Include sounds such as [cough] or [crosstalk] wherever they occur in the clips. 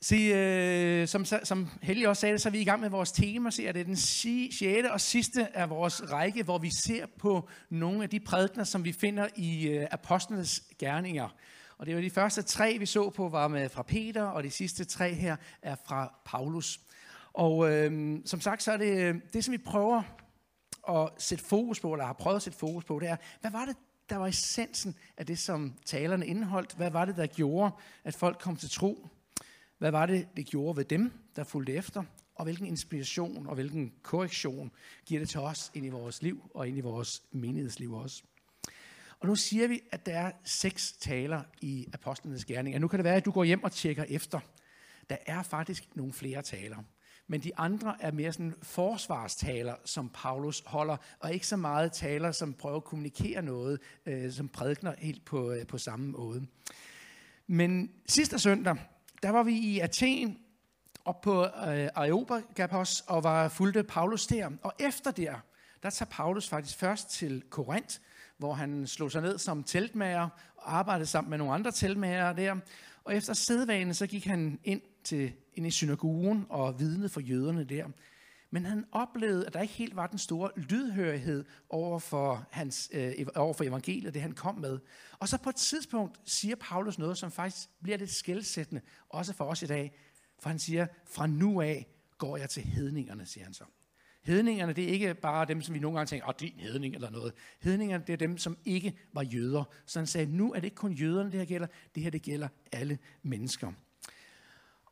Se, øh, som, som Helge også sagde, så er vi i gang med vores tema. Se, det er den 6. og sidste af vores række, hvor vi ser på nogle af de prædikner, som vi finder i øh, apostlenes gerninger. Og det var de første tre, vi så på, var med fra Peter, og de sidste tre her er fra Paulus. Og øh, som sagt, så er det øh, det, som vi prøver at sætte fokus på, eller har prøvet at sætte fokus på, det er, hvad var det, der var essensen af det, som talerne indeholdt? Hvad var det, der gjorde, at folk kom til tro? Hvad var det, det gjorde ved dem, der fulgte efter? Og hvilken inspiration og hvilken korrektion giver det til os ind i vores liv og ind i vores menighedsliv også? Og nu siger vi, at der er seks taler i apostlenes gerning. nu kan det være, at du går hjem og tjekker efter. Der er faktisk nogle flere taler. Men de andre er mere sådan forsvarstaler, som Paulus holder, og ikke så meget taler, som prøver at kommunikere noget, øh, som prædikner helt på, øh, på samme måde. Men sidste søndag, der var vi i Athen, op på øh, Areopagapos, og var fulgte Paulus der. Og efter der, der tager Paulus faktisk først til Korinth, hvor han slog sig ned som teltmager og arbejdede sammen med nogle andre teltmager der. Og efter sædvanen, så gik han ind, til, ind i synagogen og vidnede for jøderne der. Men han oplevede, at der ikke helt var den store lydhørighed over for, hans, øh, over for evangeliet, det han kom med. Og så på et tidspunkt siger Paulus noget, som faktisk bliver lidt skældsættende, også for os i dag. For han siger, fra nu af går jeg til hedningerne, siger han så. Hedningerne, det er ikke bare dem, som vi nogle gange tænker, åh, din hedning eller noget. Hedningerne, det er dem, som ikke var jøder. Så han sagde, nu er det ikke kun jøderne, det her gælder, det her det gælder alle mennesker.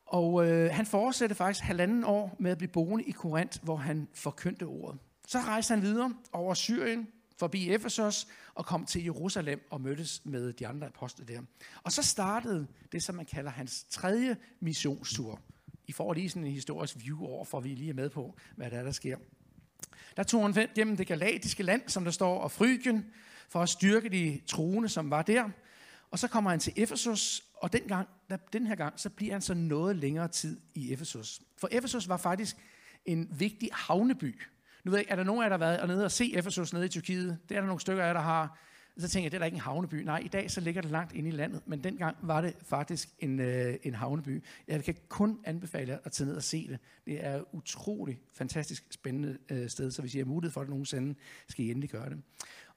Og øh, han fortsatte faktisk halvanden år med at blive boende i Korinth, hvor han forkyndte ordet. Så rejste han videre over Syrien, forbi Efesos og kom til Jerusalem og mødtes med de andre apostle der. Og så startede det, som man kalder hans tredje missionstur. I får lige sådan en historisk view over, for vi lige er med på, hvad der er, der sker. Der tog han gennem det galatiske land, som der står, og Frygien, for at styrke de troende, som var der. Og så kommer han til Efesus, og den, gang, der, den her gang, så bliver han så noget længere tid i Efesus. For Efesus var faktisk en vigtig havneby. Nu ved jeg, er der nogen af jer, der har været nede og se Efesus nede i Tyrkiet? Det er der nogle stykker af jer, der har. Så tænker jeg, det er da ikke en havneby. Nej, i dag så ligger det langt inde i landet, men dengang var det faktisk en, øh, en havneby. Jeg kan kun anbefale jer at tage ned og se det. Det er et utroligt fantastisk spændende øh, sted, så hvis I har mulighed for det nogensinde, skal I endelig gøre det.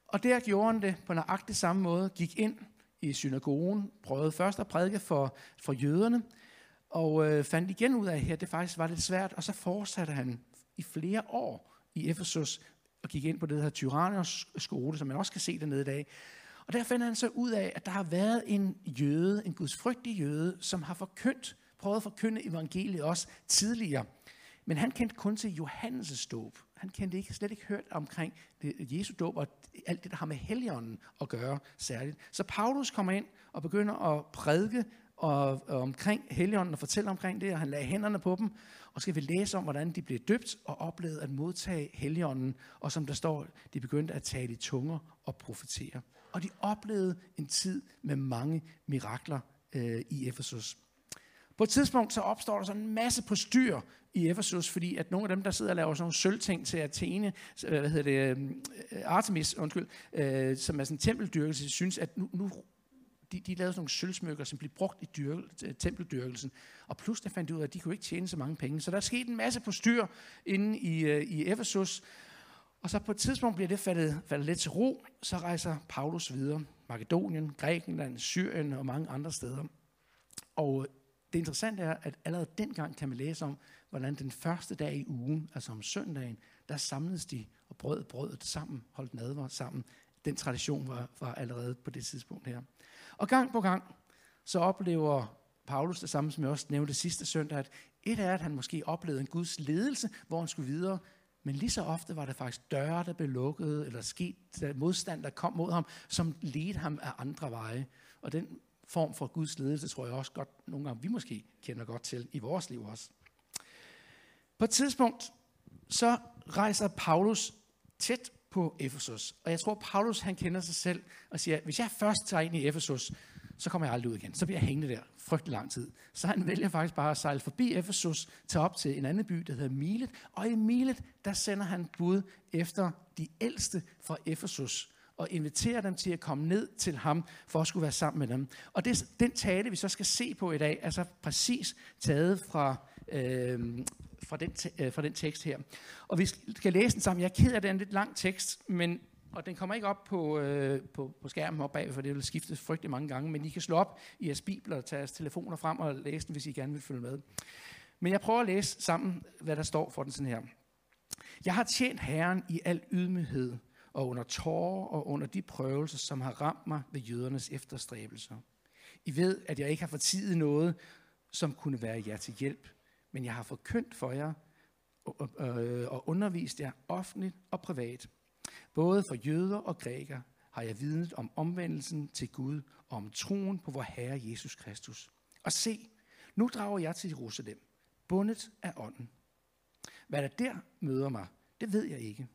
Og der gjorde han det på nøjagtig samme måde, gik ind i synagogen, prøvede først at prædike for, for jøderne, og øh, fandt igen ud af, at det faktisk var lidt svært, og så fortsatte han i flere år i Efesus og gik ind på det her Tyranners skole, som man også kan se dernede i dag. Og der finder han så ud af, at der har været en jøde, en gudsfrygtig jøde, som har forkyndt, prøvet at forkynde evangeliet også tidligere. Men han kendte kun til Johannes' dåb. Han kendte ikke, slet ikke hørt omkring det, Jesu dåb og alt det, der har med helligånden at gøre særligt. Så Paulus kommer ind og begynder at prædike og, og omkring helligånden og fortælle omkring det, og han lagde hænderne på dem, og skal vi læse om, hvordan de blev døbt og oplevede at modtage helligånden, og som der står, de begyndte at tale i tunger og profetere. Og de oplevede en tid med mange mirakler øh, i Efesus. På et tidspunkt så opstår der sådan en masse på styr i Efesus, fordi at nogle af dem, der sidder og laver sådan nogle sølvting til Athene, øh, hvad hedder det, øhm, øh, Artemis, undskyld, øh, som er sådan en tempeldyrkelse, synes, at nu, nu de, de lavede sådan nogle sølvsmykker, som blev brugt i dyrkel, øh, tempeldyrkelsen. Og pludselig fandt de ud af, at de kunne ikke tjene så mange penge. Så der skete en masse på styr inde i, i Efesus. Og så på et tidspunkt bliver det faldet, faldet lidt til ro. Så rejser Paulus videre. Makedonien, Grækenland, Syrien og mange andre steder. Og det interessante er, at allerede dengang kan man læse om, hvordan den første dag i ugen, altså om søndagen, der samledes de og brød brødet sammen, holdt nadver sammen. Den tradition var, var allerede på det tidspunkt her. Og gang på gang, så oplever Paulus det samme, som jeg også nævnte sidste søndag, at et er, at han måske oplevede en Guds ledelse, hvor han skulle videre, men lige så ofte var det faktisk døre, der blev lukket, eller sket modstand, der kom mod ham, som ledte ham af andre veje. Og den form for Guds ledelse, tror jeg også godt, nogle gange vi måske kender godt til i vores liv også. På et tidspunkt, så rejser Paulus tæt på Efesus. Og jeg tror, Paulus han kender sig selv og siger, hvis jeg først tager ind i Efesus, så kommer jeg aldrig ud igen. Så bliver jeg hængende der frygtelig lang tid. Så han vælger faktisk bare at sejle forbi Efesus, tage op til en anden by, der hedder Milet. Og i Milet, der sender han bud efter de ældste fra Efesus og inviterer dem til at komme ned til ham, for at skulle være sammen med dem. Og det, den tale, vi så skal se på i dag, er så præcis taget fra, øh, fra, den, øh, fra den tekst her. Og vi skal læse den sammen. Jeg er ked af, at det er en lidt lang tekst, men og den kommer ikke op på, øh, på, på skærmen op bag, for det vil skifte frygtelig mange gange, men I kan slå op i jeres bibler og tage jeres telefoner frem og læse den, hvis I gerne vil følge med. Men jeg prøver at læse sammen, hvad der står for den sådan her. Jeg har tjent Herren i al ydmyghed og under tårer og under de prøvelser, som har ramt mig ved jødernes efterstræbelser. I ved, at jeg ikke har fortidet noget, som kunne være jer til hjælp, men jeg har forkyndt for jer og, øh, og undervist jer offentligt og privat. Både for jøder og grækere har jeg vidnet om omvendelsen til Gud og om troen på vor Herre Jesus Kristus. Og se, nu drager jeg til Jerusalem, bundet af ånden. Hvad der der møder mig, det ved jeg ikke.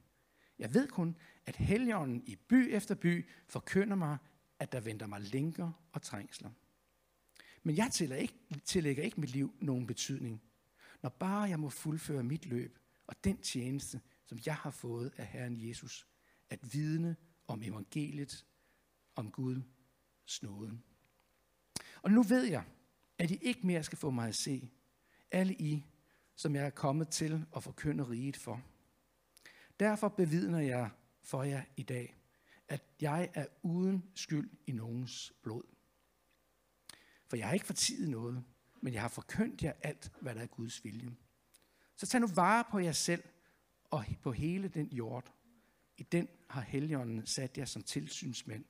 Jeg ved kun, at helgenen i by efter by forkynder mig, at der venter mig lænker og trængsler. Men jeg tillægger ikke, tillægger ikke mit liv nogen betydning, når bare jeg må fuldføre mit løb og den tjeneste, som jeg har fået af Herren Jesus, at vidne om evangeliet, om Gud snåden. Og nu ved jeg, at I ikke mere skal få mig at se, alle I, som jeg er kommet til at forkynde riget for. Derfor bevidner jeg for jer i dag, at jeg er uden skyld i nogens blod. For jeg har ikke fortidet noget, men jeg har forkyndt jer alt, hvad der er Guds vilje. Så tag nu vare på jer selv og på hele den jord. I den har Helligånden sat jer som tilsynsmænd,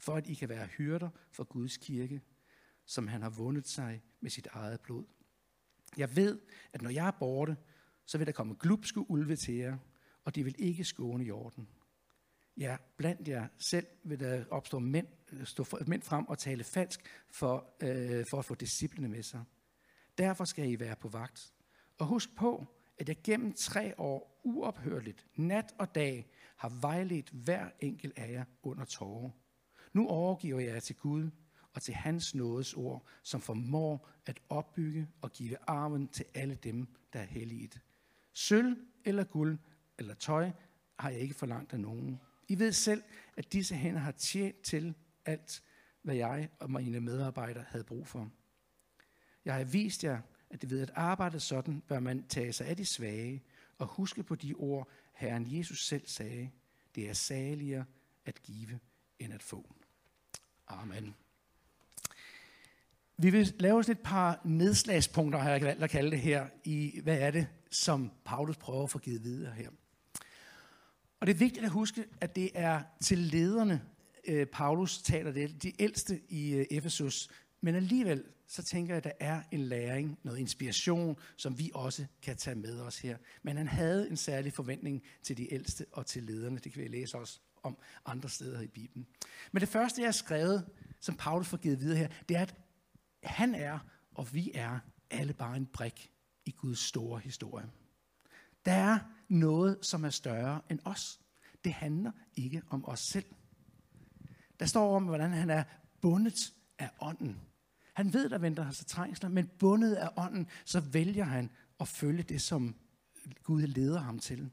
for at I kan være hyrder for Guds kirke, som han har vundet sig med sit eget blod. Jeg ved, at når jeg er borte, så vil der komme glupske ulve til jer, og de vil ikke skåne jorden. Ja, blandt jer selv vil der opstå mænd, stå mænd frem og tale falsk for, øh, for at få disciplene med sig. Derfor skal I være på vagt. Og husk på, at jeg gennem tre år uophørligt, nat og dag, har vejledt hver enkelt af jer under tårer. Nu overgiver jeg jer til Gud og til hans nådes ord, som formår at opbygge og give arven til alle dem, der er hellige. Sølv eller guld eller tøj har jeg ikke forlangt af nogen. I ved selv, at disse hænder har tjent til alt, hvad jeg og mine medarbejdere havde brug for. Jeg har vist jer, at det ved at arbejde sådan, bør man tage sig af de svage og huske på de ord, Herren Jesus selv sagde. Det er saligere at give end at få. Amen. Vi vil lave et par nedslagspunkter, har jeg valgt at kalde det her, i hvad er det, som Paulus prøver at få givet videre her. Og det er vigtigt at huske, at det er til lederne, øh, Paulus taler det, de ældste i øh, Efesus. Men alligevel, så tænker jeg, at der er en læring, noget inspiration, som vi også kan tage med os her. Men han havde en særlig forventning til de ældste og til lederne. Det kan vi læse også om andre steder i Bibelen. Men det første, jeg har skrevet, som Paulus får givet videre her, det er, at han er, og vi er, alle bare en brik i Guds store historie. Der er noget, som er større end os. Det handler ikke om os selv. Der står om, hvordan han er bundet af ånden. Han ved, der venter sig trængsler, men bundet af ånden, så vælger han at følge det, som Gud leder ham til.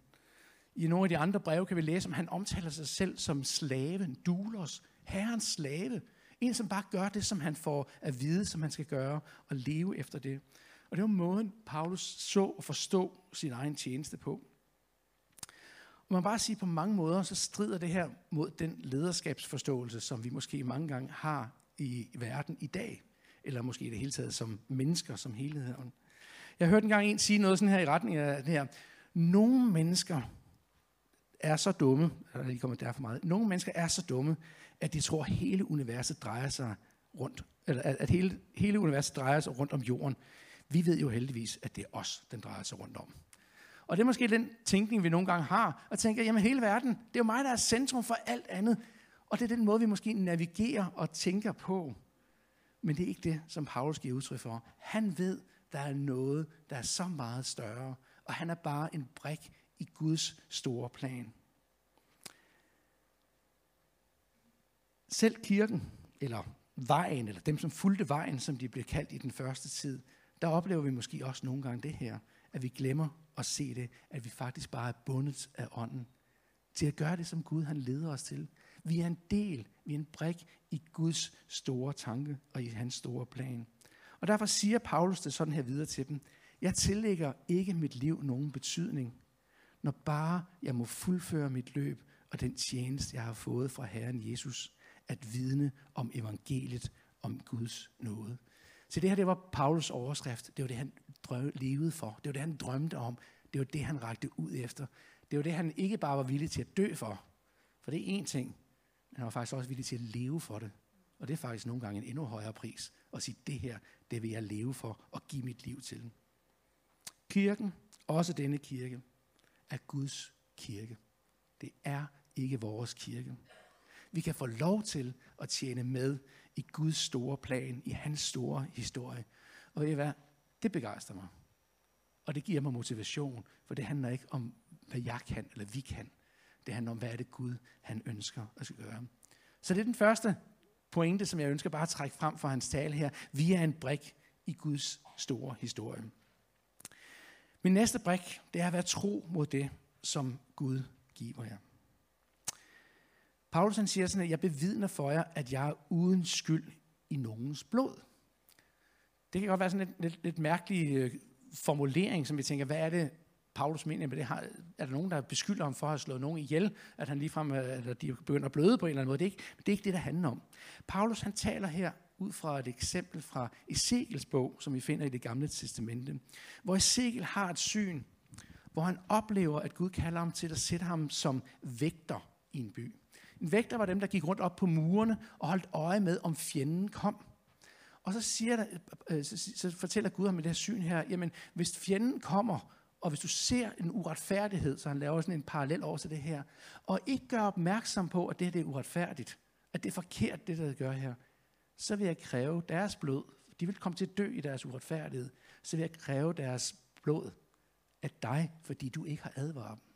I nogle af de andre breve kan vi læse, om han omtaler sig selv som slaven, dulos, herrens slave. En, som bare gør det, som han får at vide, som han skal gøre, og leve efter det. Og det var måden, Paulus så og forstå sin egen tjeneste på. Og man bare sige, på mange måder, så strider det her mod den lederskabsforståelse, som vi måske mange gange har i verden i dag. Eller måske i det hele taget som mennesker, som helheden. Jeg hørte engang en sige noget sådan her i retning af det her. Nogle mennesker er så dumme, eller lige kommer der for meget, nogle mennesker er så dumme, at de tror, at hele universet drejer sig rundt, eller at hele, hele universet drejer sig rundt om jorden. Vi ved jo heldigvis, at det er os, den drejer sig rundt om. Og det er måske den tænkning, vi nogle gange har, og tænker, jamen hele verden, det er jo mig, der er centrum for alt andet. Og det er den måde, vi måske navigerer og tænker på. Men det er ikke det, som Paulus giver udtryk for. Han ved, der er noget, der er så meget større, og han er bare en brik i Guds store plan. Selv kirken, eller vejen, eller dem, som fulgte vejen, som de blev kaldt i den første tid, der oplever vi måske også nogle gange det her, at vi glemmer at se det, at vi faktisk bare er bundet af ånden til at gøre det, som Gud han leder os til. Vi er en del, vi er en brik i Guds store tanke og i hans store plan. Og derfor siger Paulus det sådan her videre til dem. Jeg tillægger ikke mit liv nogen betydning, når bare jeg må fuldføre mit løb og den tjeneste, jeg har fået fra Herren Jesus, at vidne om evangeliet om Guds nåde. Så det her, det var Paulus overskrift. Det var det, han drøm, levede for. Det var det, han drømte om. Det var det, han rakte ud efter. Det var det, han ikke bare var villig til at dø for. For det er én ting. Men han var faktisk også villig til at leve for det. Og det er faktisk nogle gange en endnu højere pris. At sige, det her, det vil jeg leve for og give mit liv til. Kirken, også denne kirke, er Guds kirke. Det er ikke vores kirke. Vi kan få lov til at tjene med i Guds store plan, i hans store historie. Og ved I hvad? Det begejstrer mig. Og det giver mig motivation, for det handler ikke om, hvad jeg kan eller vi kan. Det handler om, hvad er det Gud, han ønsker at skal gøre. Så det er den første pointe, som jeg ønsker bare at trække frem for hans tale her. Vi er en brik i Guds store historie. Min næste brik, det er at være tro mod det, som Gud giver jer. Paulus han siger sådan, at jeg bevidner for jer, at jeg er uden skyld i nogens blod. Det kan godt være sådan en lidt, lidt, lidt mærkelig øh, formulering, som vi tænker, hvad er det, Paulus mener med det? Har, er der nogen, der beskylder ham for at have slået nogen ihjel, at han ligefrem, øh, eller de begynder at bløde på en eller anden måde? Det er ikke det, er ikke det der handler om. Paulus han taler her ud fra et eksempel fra Ezekiels bog, som vi finder i det gamle testamente, hvor Ezekiel har et syn, hvor han oplever, at Gud kalder ham til at sætte ham som vægter i en by. En vægter var dem, der gik rundt op på murene og holdt øje med, om fjenden kom. Og så, siger der, øh, så fortæller Gud ham i det her syn her, jamen hvis fjenden kommer, og hvis du ser en uretfærdighed, så han laver sådan en parallel over til det her, og ikke gør opmærksom på, at det her det er uretfærdigt, at det er forkert, det der gør her, så vil jeg kræve deres blod. De vil komme til at dø i deres uretfærdighed. Så vil jeg kræve deres blod af dig, fordi du ikke har advaret dem.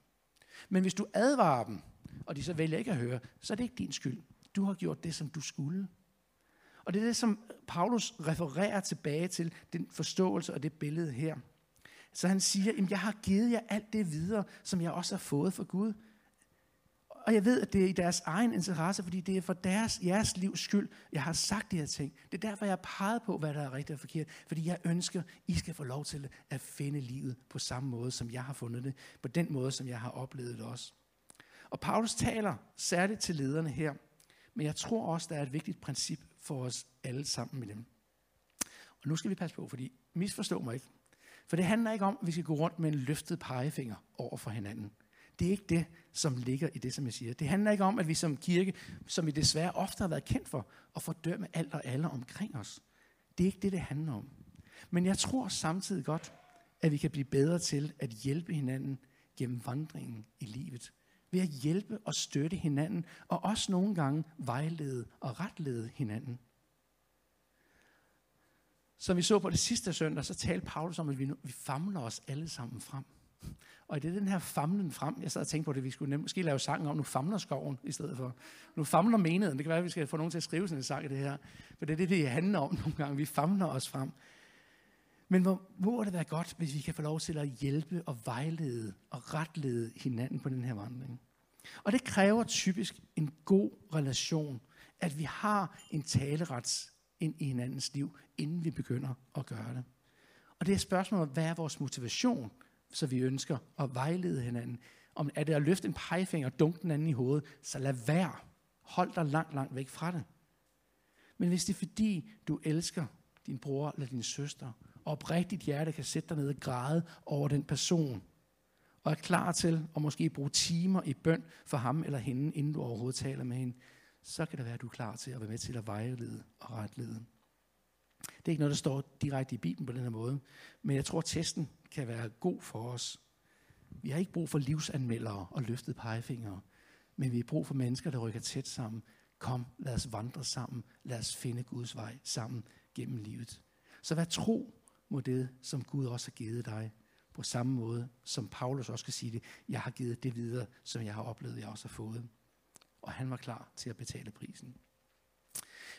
Men hvis du advarer dem, og de så vælger ikke at høre, så er det ikke din skyld. Du har gjort det, som du skulle. Og det er det, som Paulus refererer tilbage til, den forståelse og det billede her. Så han siger, at jeg har givet jer alt det videre, som jeg også har fået fra Gud. Og jeg ved, at det er i deres egen interesse, fordi det er for deres, jeres livs skyld, jeg har sagt de her ting. Det er derfor, jeg har peget på, hvad der er rigtigt og forkert. Fordi jeg ønsker, I skal få lov til at finde livet på samme måde, som jeg har fundet det. På den måde, som jeg har oplevet det også. Og Paulus taler særligt til lederne her. Men jeg tror også, der er et vigtigt princip for os alle sammen med dem. Og nu skal vi passe på, fordi misforstå mig ikke. For det handler ikke om, at vi skal gå rundt med en løftet pegefinger over for hinanden. Det er ikke det, som ligger i det, som jeg siger. Det handler ikke om, at vi som kirke, som vi desværre ofte har været kendt for, at fordømme alt og alle omkring os. Det er ikke det, det handler om. Men jeg tror samtidig godt, at vi kan blive bedre til at hjælpe hinanden gennem vandringen i livet. Ved at hjælpe og støtte hinanden, og også nogle gange vejlede og retlede hinanden. Som vi så på det sidste søndag, så talte Paulus om, at vi, vi famler os alle sammen frem. Og det er den her famlen frem, jeg sad og tænkte på det, vi skulle måske lave sangen om, nu famler skoven i stedet for. Nu famler menigheden. Det kan være, at vi skal få nogen til at skrive sådan en sang i det her. For det er det, det handler om nogle gange. Vi famler os frem. Men hvor må det være godt, hvis vi kan få lov til at hjælpe og vejlede og retlede hinanden på den her vandring. Og det kræver typisk en god relation, at vi har en taleret ind i hinandens liv, inden vi begynder at gøre det. Og det er spørgsmålet, hvad er vores motivation? så vi ønsker at vejlede hinanden. Om er det at løfte en pegefinger og dunke den anden i hovedet, så lad være. Hold dig langt, langt væk fra det. Men hvis det er fordi, du elsker din bror eller din søster, oprigtigt hjerte kan sætte dig ned og græde over den person, og er klar til at måske bruge timer i bøn for ham eller hende, inden du overhovedet taler med hende, så kan det være, at du er klar til at være med til at vejlede og retlede. Det er ikke noget, der står direkte i Bibelen på den her måde, men jeg tror, at testen kan være god for os. Vi har ikke brug for livsanmeldere og løftede pegefingre, men vi har brug for mennesker, der rykker tæt sammen. Kom, lad os vandre sammen. Lad os finde Guds vej sammen gennem livet. Så vær tro mod det, som Gud også har givet dig. På samme måde, som Paulus også kan sige det. Jeg har givet det videre, som jeg har oplevet, jeg også har fået. Og han var klar til at betale prisen.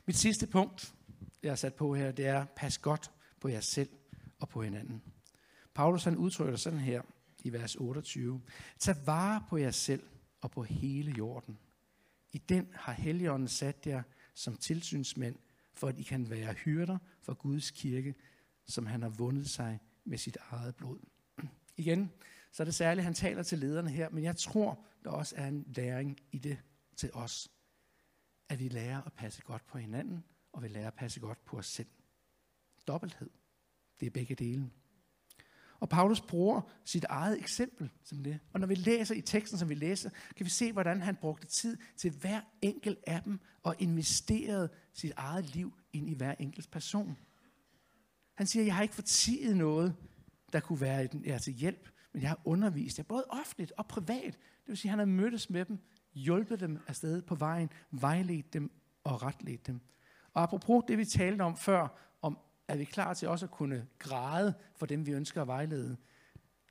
Mit sidste punkt, jeg har sat på her, det er, pas godt på jer selv og på hinanden. Paulus han udtrykker det sådan her i vers 28. Tag vare på jer selv og på hele jorden. I den har Helligånden sat jer som tilsynsmænd, for at I kan være hyrder for Guds kirke, som han har vundet sig med sit eget blod. [clears throat] Igen, så er det særligt, at han taler til lederne her, men jeg tror, der også er en læring i det til os. At vi lærer at passe godt på hinanden, og vi lærer at passe godt på os selv. Dobbelthed. Det er begge dele. Og Paulus bruger sit eget eksempel som det. Og når vi læser i teksten, som vi læser, kan vi se, hvordan han brugte tid til hver enkelt af dem og investerede sit eget liv ind i hver enkelt person. Han siger, jeg har ikke fortiget noget, der kunne være jer til hjælp, men jeg har undervist jer, både offentligt og privat. Det vil sige, han har mødtes med dem, hjulpet dem afsted på vejen, vejledt dem og retledt dem. Og apropos det, vi talte om før, om er vi klar til også at kunne græde for dem, vi ønsker at vejlede,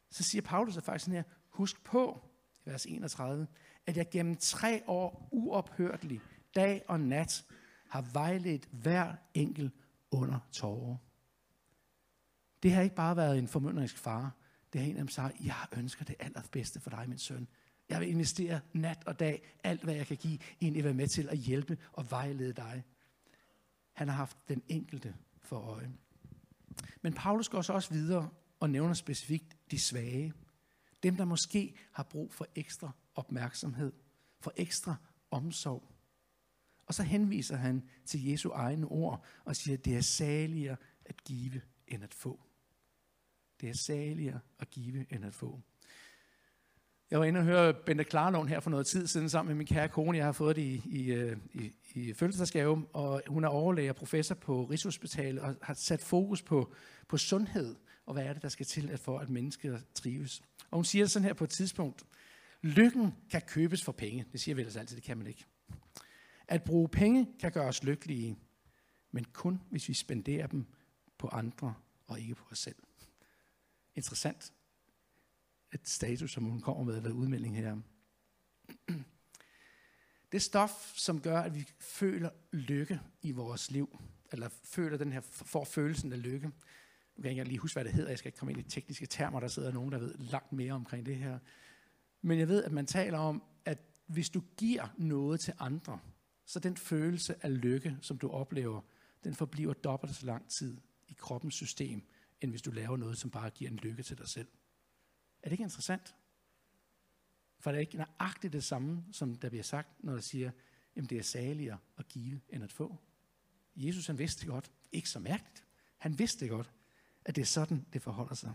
så siger Paulus faktisk sådan her, husk på, vers 31, at jeg gennem tre år uophørtelig, dag og nat, har vejledt hver enkelt under tårer. Det har ikke bare været en formynderisk far. Det har en af dem sagt, jeg ønsker det allerbedste for dig, min søn. Jeg vil investere nat og dag, alt hvad jeg kan give, ind i at være med til at hjælpe og vejlede dig. Han har haft den enkelte for øje. Men Paulus går så også videre og nævner specifikt de svage. Dem, der måske har brug for ekstra opmærksomhed, for ekstra omsorg. Og så henviser han til Jesu egne ord og siger, at det er saligere at give end at få. Det er saligere at give end at få. Jeg var inde og høre Bente Klarlund her for noget tid siden sammen med min kære kone. Jeg har fået det i, i, i, i fødselsdagsgave, og hun er overlæge og professor på Rigshospitalet og har sat fokus på, på sundhed, og hvad er det, der skal til at for, at mennesker trives. Og hun siger sådan her på et tidspunkt, lykken kan købes for penge. Det siger vi ellers altid, det kan man ikke. At bruge penge kan gøre os lykkelige, men kun hvis vi spenderer dem på andre og ikke på os selv. Interessant. Et status, som hun kommer med eller udmelding her. [clears throat] Det stof, som gør, at vi føler lykke i vores liv, eller føler den her, får følelsen af lykke. Nu kan jeg ikke lige huske, hvad det hedder. Jeg skal ikke komme ind i tekniske termer. Der sidder nogen, der ved langt mere omkring det her. Men jeg ved, at man taler om, at hvis du giver noget til andre, så den følelse af lykke, som du oplever, den forbliver dobbelt så lang tid i kroppens system, end hvis du laver noget, som bare giver en lykke til dig selv. Er det ikke interessant? For det er ikke nøjagtigt det samme, som der bliver sagt, når der siger, at det er saligere at give, end at få. Jesus han vidste godt. Ikke så mærkeligt. Han vidste godt, at det er sådan, det forholder sig.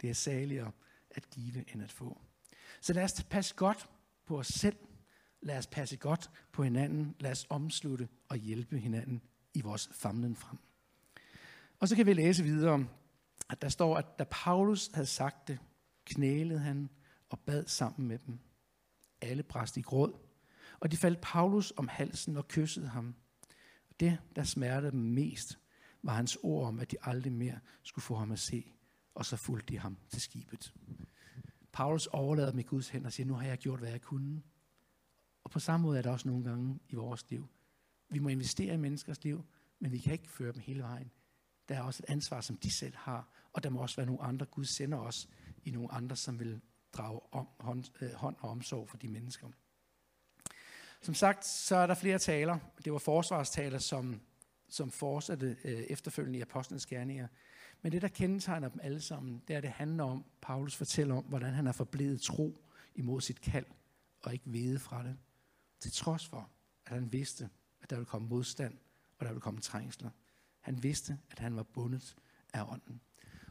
Det er saligere at give, end at få. Så lad os passe godt på os selv. Lad os passe godt på hinanden. Lad os omslutte og hjælpe hinanden i vores famlen frem. Og så kan vi læse videre, at der står, at da Paulus havde sagt det, knælede han og bad sammen med dem. Alle bræst i gråd, og de faldt Paulus om halsen og kyssede ham. Det, der smertede dem mest, var hans ord om, at de aldrig mere skulle få ham at se, og så fulgte de ham til skibet. Paulus overlader dem i Guds hænder og siger, nu har jeg gjort, hvad jeg kunne. Og på samme måde er det også nogle gange i vores liv. Vi må investere i menneskers liv, men vi kan ikke føre dem hele vejen. Der er også et ansvar, som de selv har, og der må også være nogle andre. Gud sender os i nogle andre, som vil drage om, hånd, øh, hånd og omsorg for de mennesker. Som sagt, så er der flere taler. Det var forsvarstaler, som, som fortsatte øh, efterfølgende i apostlenes gerninger. Men det, der kendetegner dem alle sammen, det er, at det handler om, Paulus fortæller om, hvordan han er forblevet tro imod sit kald, og ikke vede fra det. Til trods for, at han vidste, at der ville komme modstand, og der ville komme trængsler. Han vidste, at han var bundet af ånden.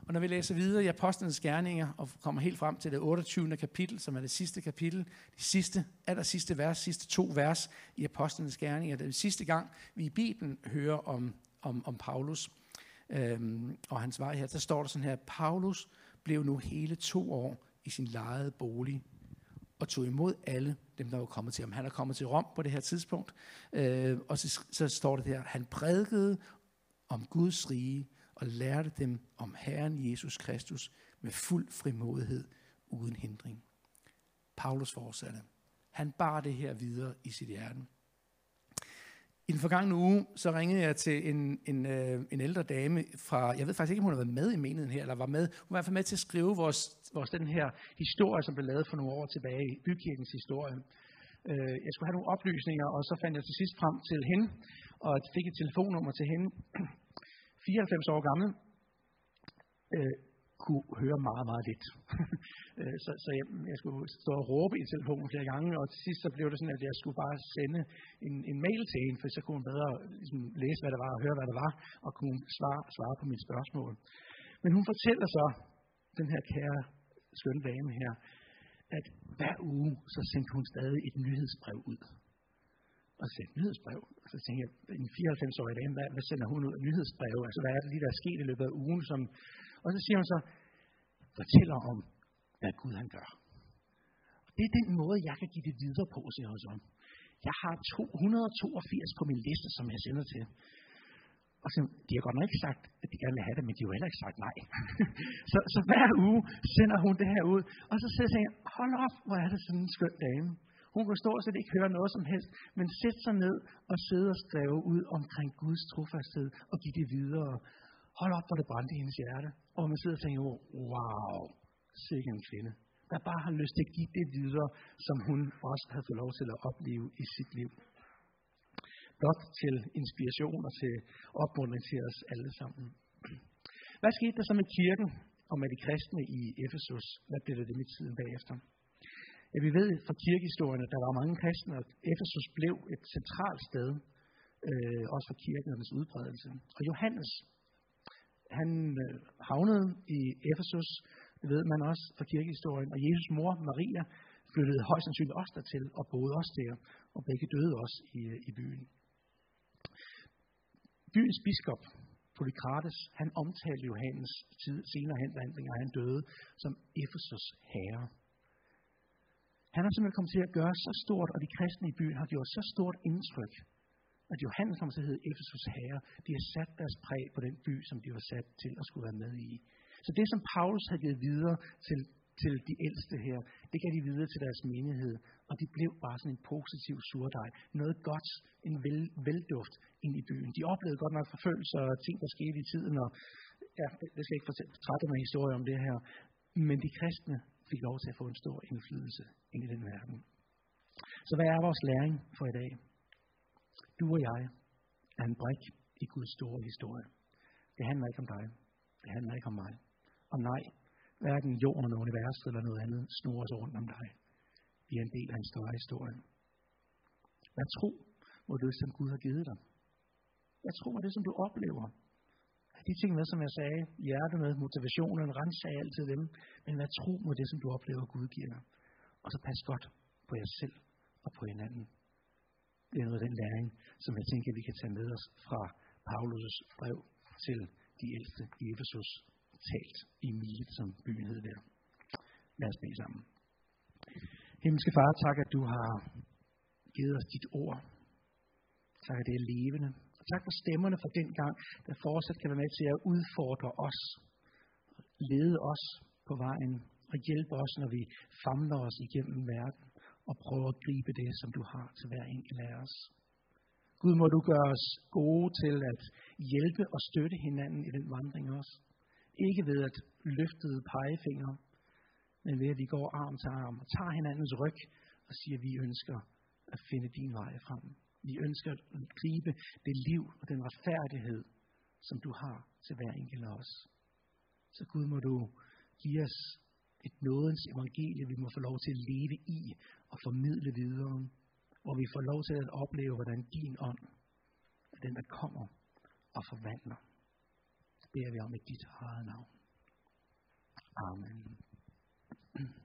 Og når vi læser videre i Apostlenes Gerninger, og kommer helt frem til det 28. kapitel, som er det sidste kapitel, de sidste, aller sidste vers, sidste to vers i Apostlenes Gerninger, det er den sidste gang, vi i Bibelen hører om, om, om Paulus øhm, og hans vej her, der står der sådan her, Paulus blev nu hele to år i sin lejede bolig, og tog imod alle dem, der var kommet til ham. Han er kommet til Rom på det her tidspunkt, øh, og så, så står det her, han prædikede om Guds rige og lærte dem om Herren Jesus Kristus med fuld frimodighed uden hindring. Paulus fortsatte. Han bar det her videre i sit hjerte. I den forgangne uge, så ringede jeg til en, en, øh, en ældre dame fra, jeg ved faktisk ikke, om hun har været med i menigheden her, eller var med. Hun var i hvert fald med til at skrive vores, vores den her historie, som blev lavet for nogle år tilbage, bykirkens historie. Øh, jeg skulle have nogle oplysninger, og så fandt jeg til sidst frem til hende, og fik et telefonnummer til hende. [clears throat] 94 år gammel. Øh, kunne høre meget, meget lidt. [laughs] Øh, så, så jeg, jeg skulle stå og råbe i telefonen flere gange, og til sidst så blev det sådan, at jeg skulle bare sende en, en mail til hende, for så kunne hun bedre ligesom, læse, hvad det var, og høre, hvad det var, og kunne svare, svare på mine spørgsmål. Men hun fortæller så, den her kære, skønne dame her, at hver uge, så sendte hun stadig et nyhedsbrev ud. Og så et nyhedsbrev. Og så tænkte jeg, en 94-årig dame, hvad, hvad sender hun ud af nyhedsbrev? Altså, hvad er det lige, der er sket i løbet af ugen? Som... Og så siger hun så, fortæller om, hvad Gud han gør. Og det er den måde, jeg kan give det videre på, siger hun så. Jeg har 282 på min liste, som jeg sender til. Og så, de har godt nok ikke sagt, at de gerne vil have det, men de har heller ikke sagt nej. [laughs] så, så hver uge sender hun det her ud. Og så siger jeg, hold op, hvor er det sådan en skøn dame. Hun kan stort set ikke høre noget som helst, men sætte sig ned og sidde og skrive ud omkring Guds trofasthed og give det videre. Hold op, hvor det brændte i hendes hjerte. Og man sidder og tænker, wow, sikke en kvinde, der bare har lyst til at give det videre, som hun også havde fået lov til at opleve i sit liv. Blot til inspiration og til opmuntring til os alle sammen. Hvad skete der så med kirken og med de kristne i Efesus? Hvad blev det med tiden bagefter? Ja, vi ved fra kirkehistorien, at der var mange kristne, og Efesus blev et centralt sted, øh, også for kirkernes udbredelse. Og Johannes, han øh, havnede i Efesus, det ved man også fra kirkehistorien, og Jesus mor, Maria, flyttede højst sandsynligt også dertil, og boede også der, og begge døde også i, øh, i byen. Byens biskop, Polykrates, han omtalte Johannes tid, senere hen, da han døde, som Efesus herre. Han har simpelthen kommet til at gøre så stort, og de kristne i byen har gjort så stort indtryk, at Johannes kommer til at hedde Efesus herre. De har sat deres præg på den by, som de var sat til at skulle være med i. Så det, som Paulus har givet videre til, til de ældste her, det gav de videre til deres menighed. Og de blev bare sådan en positiv surdej. Noget godt, en vel, velduft ind i byen. De oplevede godt nok forfølgelser og ting, der skete i tiden. Og ja, det skal jeg ikke fortælle, trætte mig historie om det her. Men de kristne fik lov til at få en stor indflydelse ind i den verden. Så hvad er vores læring for i dag? Du og jeg er en brik i Guds store historie. Det handler ikke om dig. Det handler ikke om mig. Og nej, hverken jorden og universet eller noget andet snurrer sig rundt om dig. Vi er en del af en større historie. Hvad tro må det, som Gud har givet dig? Hvad tro er det, som du oplever? De ting med, som jeg sagde, hjertet med, motivationen, rens af altid dem. Men vær tro mod det, som du oplever, Gud giver dig? Og så pas godt på jer selv og på hinanden. Det er noget af den læring, som jeg tænker, vi kan tage med os fra Paulus' brev til de ældste i Efesus, talt i Milet, som byen hed der. Lad os bede sammen. Himmelske Far, tak, at du har givet os dit ord. Tak, at det er levende. Og tak for stemmerne fra den gang, der fortsat kan være med til at udfordre os, lede os på vejen og hjælpe os, når vi famler os igennem verden og prøver at gribe det, som du har til hver enkelt af os. Gud, må du gøre os gode til at hjælpe og støtte hinanden i den vandring også. Ikke ved at løftede pegefingre, men ved at vi går arm til arm og tager hinandens ryg og siger, at vi ønsker at finde din vej frem. Vi ønsker at gribe det liv og den retfærdighed, som du har til hver enkelt af os. Så Gud må du give os et nådens evangelie, vi må få lov til at leve i og formidle videre, hvor vi får lov til at opleve, hvordan din ånd er den, der kommer og forvandler. Det beder vi om i dit eget navn. Amen.